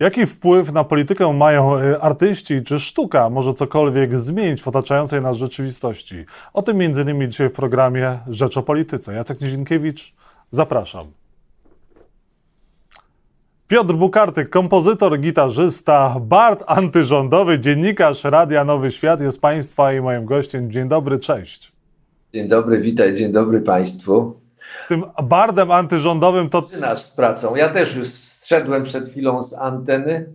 Jaki wpływ na politykę mają y, artyści, czy sztuka może cokolwiek zmienić w otaczającej nas rzeczywistości? O tym innymi dzisiaj w programie Rzecz o Polityce. Jacek Nizinkiewicz, zapraszam. Piotr Bukartyk, kompozytor, gitarzysta, bard antyrządowy, dziennikarz Radia Nowy Świat jest Państwa i moim gościem. Dzień dobry, cześć. Dzień dobry, witaj, dzień dobry Państwu. Z tym bardem antyrządowym to... Nasz z pracą. Ja też już zszedłem przed chwilą z anteny.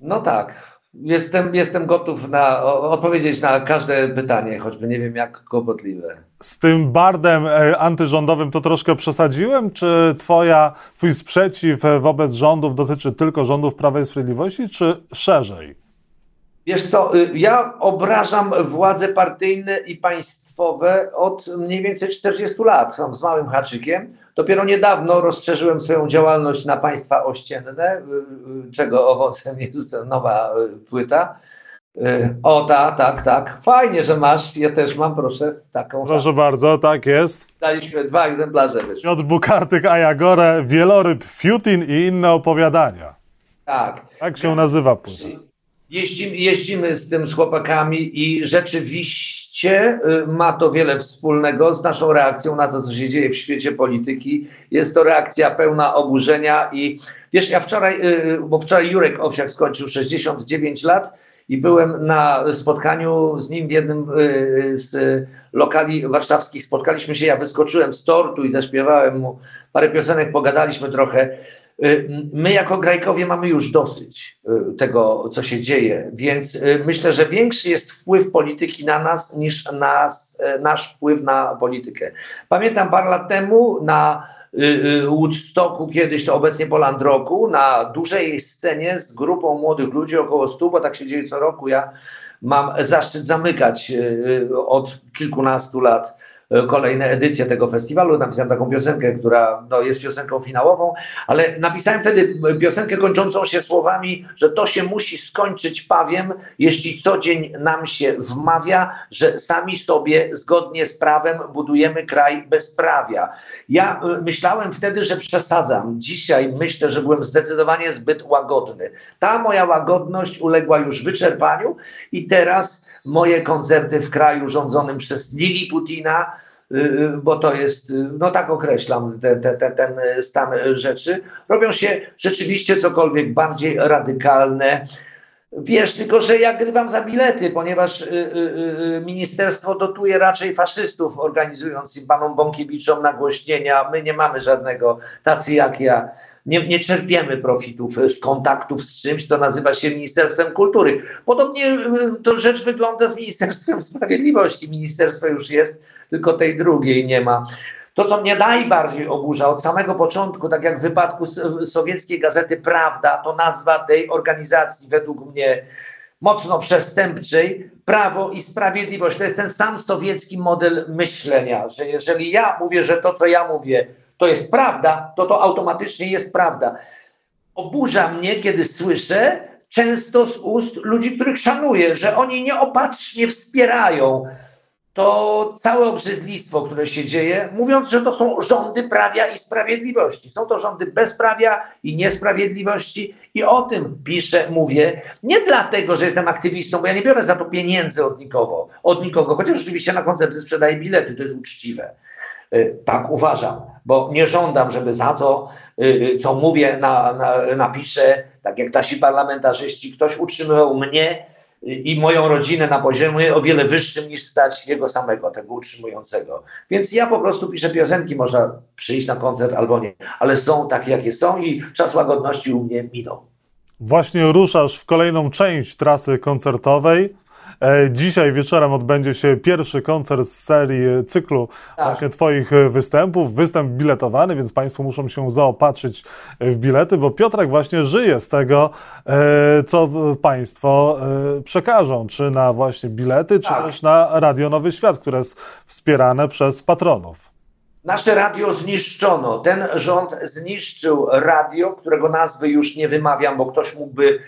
No tak, jestem, jestem gotów na, odpowiedzieć na każde pytanie, choćby nie wiem jak kłopotliwe. Z tym bardem e, antyrządowym to troszkę przesadziłem? Czy twoja, twój sprzeciw wobec rządów dotyczy tylko rządów Prawa i Sprawiedliwości, czy szerzej? Wiesz co, y, ja obrażam władze partyjne i państwowe od mniej więcej 40 lat, są z małym haczykiem. Dopiero niedawno rozszerzyłem swoją działalność na państwa ościenne, y, y, czego owocem jest nowa płyta. O, tak, tak, tak. Fajnie, że masz. Ja też mam, proszę, taką. Proszę samą. bardzo, tak jest. Daliśmy dwa egzemplarze. Piotr Bukartyk, Ajagore, Wieloryb, Fiutin i inne opowiadania. Tak. Tak się nazywa płyta. Jeździmy, jeździmy z tym z chłopakami i rzeczywiście y, ma to wiele wspólnego z naszą reakcją na to, co się dzieje w świecie polityki. Jest to reakcja pełna oburzenia i wiesz, ja wczoraj, y, bo wczoraj Jurek Owsiak skończył 69 lat i byłem na spotkaniu z nim w jednym y, z lokali warszawskich. Spotkaliśmy się, ja wyskoczyłem z tortu i zaśpiewałem mu parę piosenek, pogadaliśmy trochę. Y, my jako Grajkowie mamy już dosyć y, tego, co się dzieje, więc y, myślę, że większy jest wpływ polityki na nas niż nas, nasz wpływ na politykę. Pamiętam parę lat temu na Woodstocku, kiedyś to obecnie Poland Roku, na dużej scenie z grupą młodych ludzi, około stu, bo tak się dzieje co roku. Ja mam zaszczyt zamykać od kilkunastu lat E, kolejne edycje tego festiwalu. Napisałem taką piosenkę, która no, jest piosenką finałową, ale napisałem wtedy piosenkę kończącą się słowami, że to się musi skończyć pawiem, jeśli co dzień nam się wmawia, że sami sobie zgodnie z prawem budujemy kraj bezprawia. Ja e, myślałem wtedy, że przesadzam. Dzisiaj myślę, że byłem zdecydowanie zbyt łagodny. Ta moja łagodność uległa już wyczerpaniu i teraz moje koncerty w kraju rządzonym przez Lili Putina, bo to jest, y, no tak określam te, te, te, ten stan rzeczy, robią się rzeczywiście cokolwiek bardziej radykalne. Wiesz, tylko że ja grywam za bilety, ponieważ y, y, y, ministerstwo dotuje raczej faszystów, organizując im panom Bąkiewiczom nagłośnienia. My nie mamy żadnego, tacy jak ja nie, nie czerpiemy profitów z kontaktów z czymś, co nazywa się Ministerstwem Kultury. Podobnie y, to rzecz wygląda z Ministerstwem Sprawiedliwości. Ministerstwo już jest, tylko tej drugiej nie ma. To, co mnie najbardziej oburza od samego początku, tak jak w wypadku sowieckiej gazety Prawda, to nazwa tej organizacji według mnie mocno przestępczej, prawo i sprawiedliwość. To jest ten sam sowiecki model myślenia, że jeżeli ja mówię, że to, co ja mówię, to jest prawda, to to automatycznie jest prawda. Oburza mnie, kiedy słyszę często z ust ludzi, których szanuję, że oni nieopatrznie wspierają to całe obrzydlistwo, które się dzieje, mówiąc, że to są rządy prawia i sprawiedliwości. Są to rządy bezprawia i niesprawiedliwości i o tym piszę, mówię, nie dlatego, że jestem aktywistą, bo ja nie biorę za to pieniędzy od nikogo, od nikogo chociaż rzeczywiście na koncerty sprzedaję bilety, to jest uczciwe. Y, tak uważam, bo nie żądam, żeby za to, y, y, co mówię, na, na, napiszę, tak jak nasi parlamentarzyści, ktoś utrzymywał mnie i moją rodzinę na poziomie o wiele wyższym niż stać jego samego, tego utrzymującego. Więc ja po prostu piszę piosenki, można przyjść na koncert albo nie, ale są takie, jakie są i czas łagodności u mnie minął. Właśnie ruszasz w kolejną część trasy koncertowej. E, dzisiaj wieczorem odbędzie się pierwszy koncert z serii cyklu tak. właśnie Twoich występów. Występ biletowany, więc Państwo muszą się zaopatrzyć w bilety, bo Piotrek właśnie żyje z tego, e, co Państwo e, przekażą, czy na właśnie bilety, czy tak. też na Radio Nowy Świat, które jest wspierane przez patronów. Nasze radio zniszczono. Ten rząd zniszczył radio, którego nazwy już nie wymawiam, bo ktoś mógłby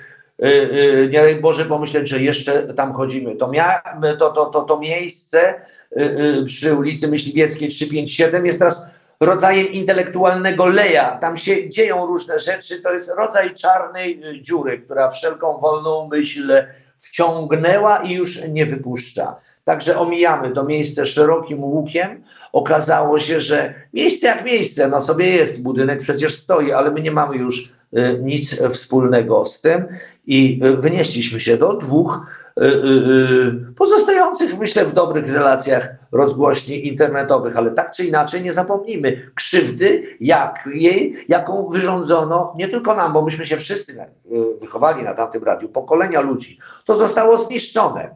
nie daj Boże pomyśleć, że jeszcze tam chodzimy. To, mia, to, to, to, to miejsce y, przy ulicy Myśliwieckiej 357 jest teraz rodzajem intelektualnego leja. Tam się dzieją różne rzeczy. To jest rodzaj czarnej y, dziury, która wszelką wolną myśl wciągnęła i już nie wypuszcza. Także omijamy to miejsce szerokim łukiem. Okazało się, że miejsce jak miejsce, no sobie jest, budynek przecież stoi, ale my nie mamy już y, nic wspólnego z tym i y, wynieśliśmy się do dwóch pozostających, myślę, w dobrych relacjach rozgłośni internetowych, ale tak czy inaczej nie zapomnijmy krzywdy, jak jej, jaką wyrządzono nie tylko nam, bo myśmy się wszyscy wychowali na tamtym radiu, pokolenia ludzi. To zostało zniszczone.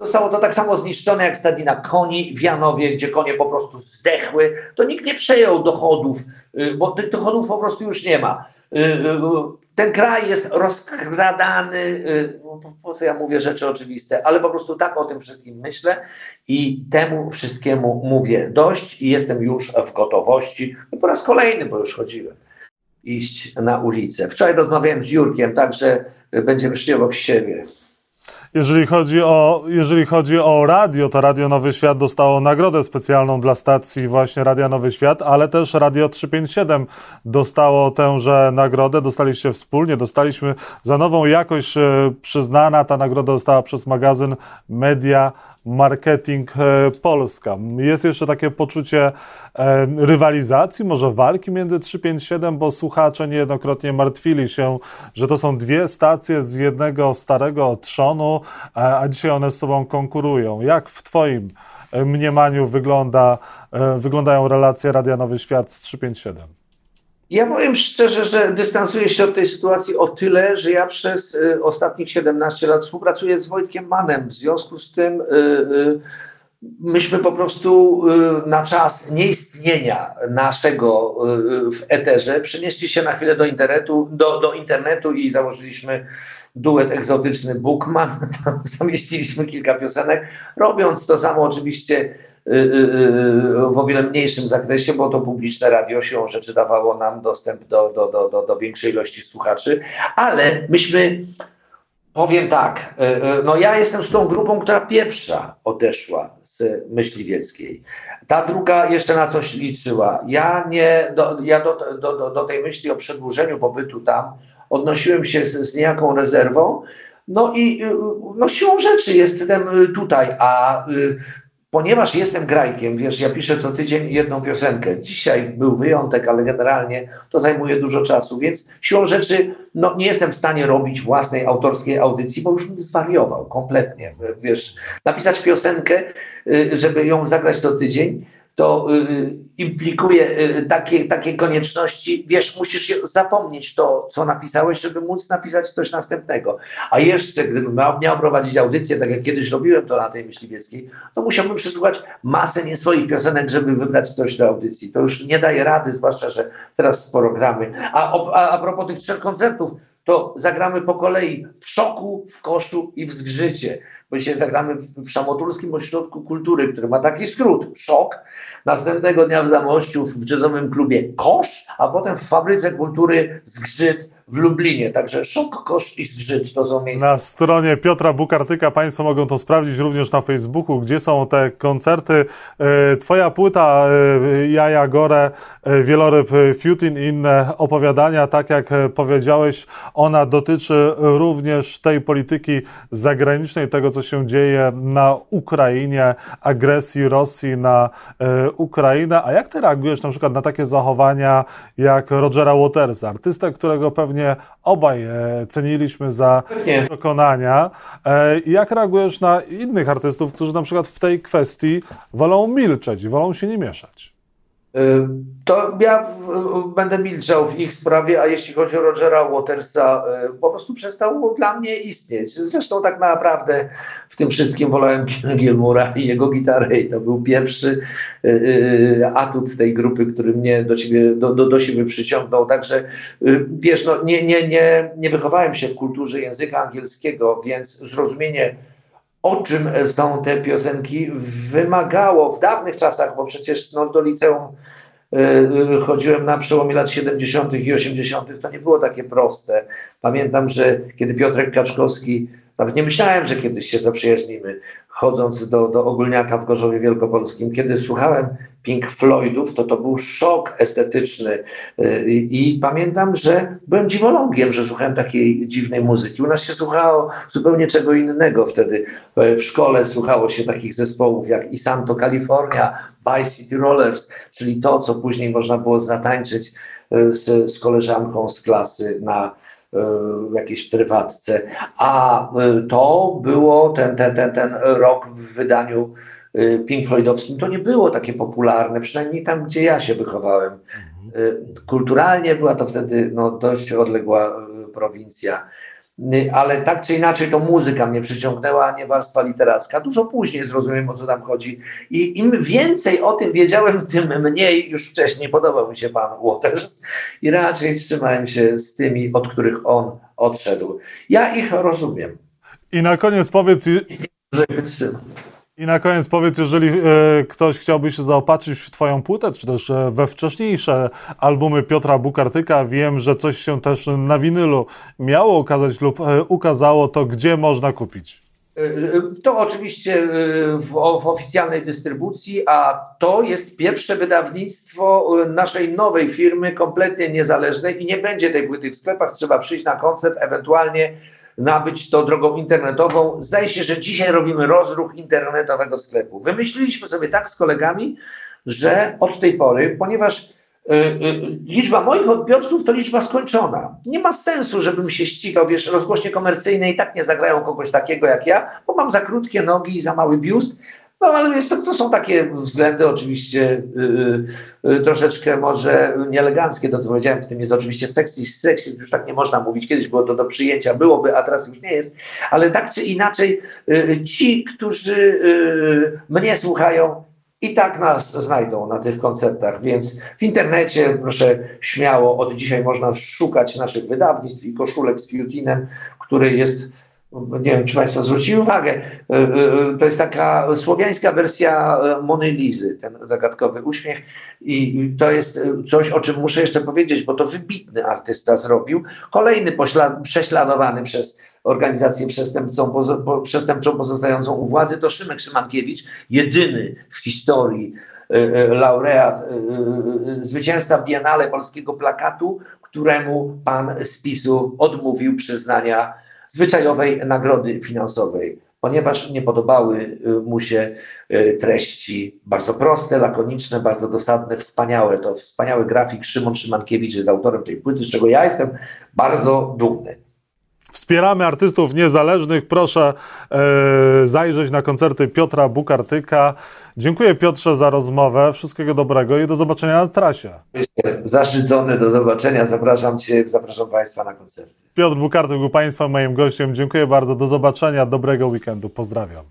Zostało to tak samo zniszczone jak stadina koni w Janowie, gdzie konie po prostu zdechły. To nikt nie przejął dochodów, y, bo tych dochodów po prostu już nie ma. Y, y, ten kraj jest rozkradany, po co ja mówię rzeczy oczywiste, ale po prostu tak o tym wszystkim myślę i temu wszystkiemu mówię dość i jestem już w gotowości, no po raz kolejny, bo już chodziłem, iść na ulicę. Wczoraj rozmawiałem z Jurkiem, także będziemy szli obok siebie. Jeżeli chodzi, o, jeżeli chodzi o radio, to Radio Nowy Świat dostało nagrodę specjalną dla stacji właśnie Radia Nowy Świat, ale też Radio 357 dostało tęże nagrodę. Dostaliście wspólnie, dostaliśmy za nową jakość e, przyznana. Ta nagroda została przez magazyn Media Marketing e, Polska. Jest jeszcze takie poczucie e, rywalizacji, może walki między 357, bo słuchacze niejednokrotnie martwili się, że to są dwie stacje z jednego starego trzonu, a dzisiaj one z sobą konkurują. Jak w Twoim e, mniemaniu wygląda, wyglądają relacje Radia Nowy Świat z 357? Ja powiem szczerze, że dystansuję się od tej sytuacji o tyle, że ja przez y, ostatnich 17 lat współpracuję z Wojtkiem Manem. W związku z tym y, y, myśmy po prostu na czas nieistnienia naszego w eterze przenieśli się na chwilę do internetu, do, do internetu i założyliśmy duet egzotyczny Bookman. Tam zamieściliśmy kilka piosenek, robiąc to samo oczywiście w o wiele mniejszym zakresie, bo to publiczne radio się rzeczy dawało nam dostęp do, do, do, do, do większej ilości słuchaczy, ale myśmy, powiem tak, no ja jestem z tą grupą, która pierwsza odeszła z myśliwieckiej. Ta druga jeszcze na coś liczyła. Ja, nie, do, ja do, do, do tej myśli o przedłużeniu pobytu tam odnosiłem się z, z niejaką rezerwą, no i no siłą rzeczy jestem tutaj, a ponieważ jestem grajkiem, wiesz, ja piszę co tydzień jedną piosenkę. Dzisiaj był wyjątek, ale generalnie to zajmuje dużo czasu, więc siłą rzeczy no, nie jestem w stanie robić własnej autorskiej audycji, bo już bym zwariował kompletnie. Wiesz, napisać piosenkę, y, żeby ją zagrać co tydzień, to y, implikuje y, takie, takie konieczności, wiesz, musisz zapomnieć to, co napisałeś, żeby móc napisać coś następnego. A jeszcze, gdybym miał, prowadzić audycję, tak jak kiedyś robiłem to na tej myśliwieckiej, to musiałbym przesłuchać masę nie swoich piosenek, żeby wybrać coś do audycji. To już nie daje rady, zwłaszcza, że teraz sporo gramy. A, a, a propos tych trzech koncertów, to zagramy po kolei w szoku, w koszu i w zgrzycie bo dzisiaj zagramy w Szamotulskim Ośrodku Kultury, który ma taki skrót, szok, następnego dnia w Zamościu w jazzowym klubie Kosz, a potem w Fabryce Kultury Zgrzyt w Lublinie. Także szok, kosz i zgrzyt to są miejsca. Na stronie Piotra Bukartyka Państwo mogą to sprawdzić również na Facebooku, gdzie są te koncerty. E, twoja płyta e, Jaja Gore, e, Wieloryb Fiutin i inne opowiadania, tak jak powiedziałeś, ona dotyczy również tej polityki zagranicznej, tego co się dzieje na Ukrainie, agresji Rosji na Ukrainę. A jak ty reagujesz na przykład na takie zachowania jak Rogera Watersa, artystę, którego pewnie obaj e, ceniliśmy za dokonania. E, jak reagujesz na innych artystów, którzy na przykład w tej kwestii wolą milczeć i wolą się nie mieszać? To ja będę milczał w ich sprawie, a jeśli chodzi o Rogera Watersa, y, po prostu przestał dla mnie istnieć. Zresztą tak naprawdę w tym wszystkim wolałem Gilmura i jego gitarę i to był pierwszy y, y, atut tej grupy, który mnie do, ciebie, do, do, do siebie przyciągnął. Także wiesz, no, nie, nie, nie, nie wychowałem się w kulturze języka angielskiego, więc zrozumienie o czym są te piosenki, wymagało w dawnych czasach, bo przecież no, do liceum y, chodziłem na przełomie lat 70. i 80., to nie było takie proste. Pamiętam, że kiedy Piotrek Kaczkowski nawet nie myślałem, że kiedyś się zaprzyjaźnimy, chodząc do, do ogólniaka w Gorzowie Wielkopolskim. Kiedy słuchałem Pink Floydów, to to był szok estetyczny y, i, i pamiętam, że byłem dziwolągiem, że słuchałem takiej dziwnej muzyki. U nas się słuchało zupełnie czego innego wtedy. W szkole słuchało się takich zespołów jak Isanto California, By City Rollers, czyli to, co później można było zatańczyć y, z, z koleżanką z klasy na jakiejś prywatce. A y, to było ten, ten, ten, ten rok w wydaniu y, Pink Floydowskim. To nie było takie popularne, przynajmniej tam, gdzie ja się wychowałem. Mhm. Y, kulturalnie była to wtedy no, dość odległa prowincja. Ale tak czy inaczej to muzyka mnie przyciągnęła, a nie warstwa literacka. Dużo później zrozumiem, o co tam chodzi. I im więcej o tym wiedziałem, tym mniej już wcześniej podobał mi się pan Waters i raczej trzymałem się z tymi, od których on odszedł. Ja ich rozumiem. I na koniec powiedz... Że i na koniec powiedz, jeżeli e, ktoś chciałby się zaopatrzyć w Twoją płytę, czy też e, we wcześniejsze albumy Piotra Bukartyka, wiem, że coś się też na winylu miało ukazać lub e, ukazało, to gdzie można kupić? To oczywiście w, w, oficjalnej dystrybucji, a to jest pierwsze wydawnictwo naszej nowej firmy, kompletnie niezależnej i nie będzie tej płyty w sklepach. Trzeba przyjść na koncert, ewentualnie nabyć to drogą internetową. Zdaje się, że dzisiaj robimy rozruch internetowego sklepu. Wymyśliliśmy sobie tak z kolegami, że od tej pory, ponieważ y, y, liczba moich odbiorców to liczba skończona. Nie ma sensu, żebym się ścigał, wiesz, rozgłośnie komercyjne i tak nie zagrają kogoś takiego jak ja, bo mam za krótkie nogi i za mały biust, no ale jest to, to są takie względy oczywiście yy, yy, troszeczkę może nieeleganckie, to co powiedziałem, w tym jest oczywiście seksizm, seksizm, już tak nie można mówić, kiedyś było to do przyjęcia, byłoby, a teraz już nie jest, ale tak czy inaczej ci, którzy y, mnie słuchają, i tak nas znajdą na tych koncertach, więc w internecie proszę śmiało, od dzisiaj można szukać naszych wydawnictw i koszulek z Fiutinem, który jest nie wiem, czy Państwo zwrócili uwagę, e, e, to jest taka słowiańska wersja e, Mony Lizy, ten zagadkowy uśmiech i to jest coś, o czym muszę jeszcze powiedzieć, bo to wybitny artysta zrobił. Kolejny prześladowany przez organizację przestępczą, pozo przestępczą pozostającą u władzy to Szymek Szymankiewicz, jedyny w historii laureat, zwycięzca Biennale Polskiego Plakatu, któremu pan z PiSu odmówił przyznania zwyczajowej nagrody finansowej, ponieważ nie podobały y, mu się y, treści bardzo proste, lakoniczne, bardzo dosadne, wspaniałe. To wspaniały grafik Szymon Szymankiewicz jest autorem tej płyty, z czego ja jestem bardzo dumny. Wspieramy artystów niezależnych. Proszę e, zajrzeć na koncerty Piotra Bukartyka. Dziękuję Piotrze za rozmowę. Wszystkiego dobrego i do zobaczenia na trasie. Zaszczycony, do zobaczenia. Zapraszam Cię, zapraszam Państwa na koncerty. Piotr Bukartyk był Państwa moim gościem. Dziękuję bardzo. Do zobaczenia. Dobrego weekendu. Pozdrawiam.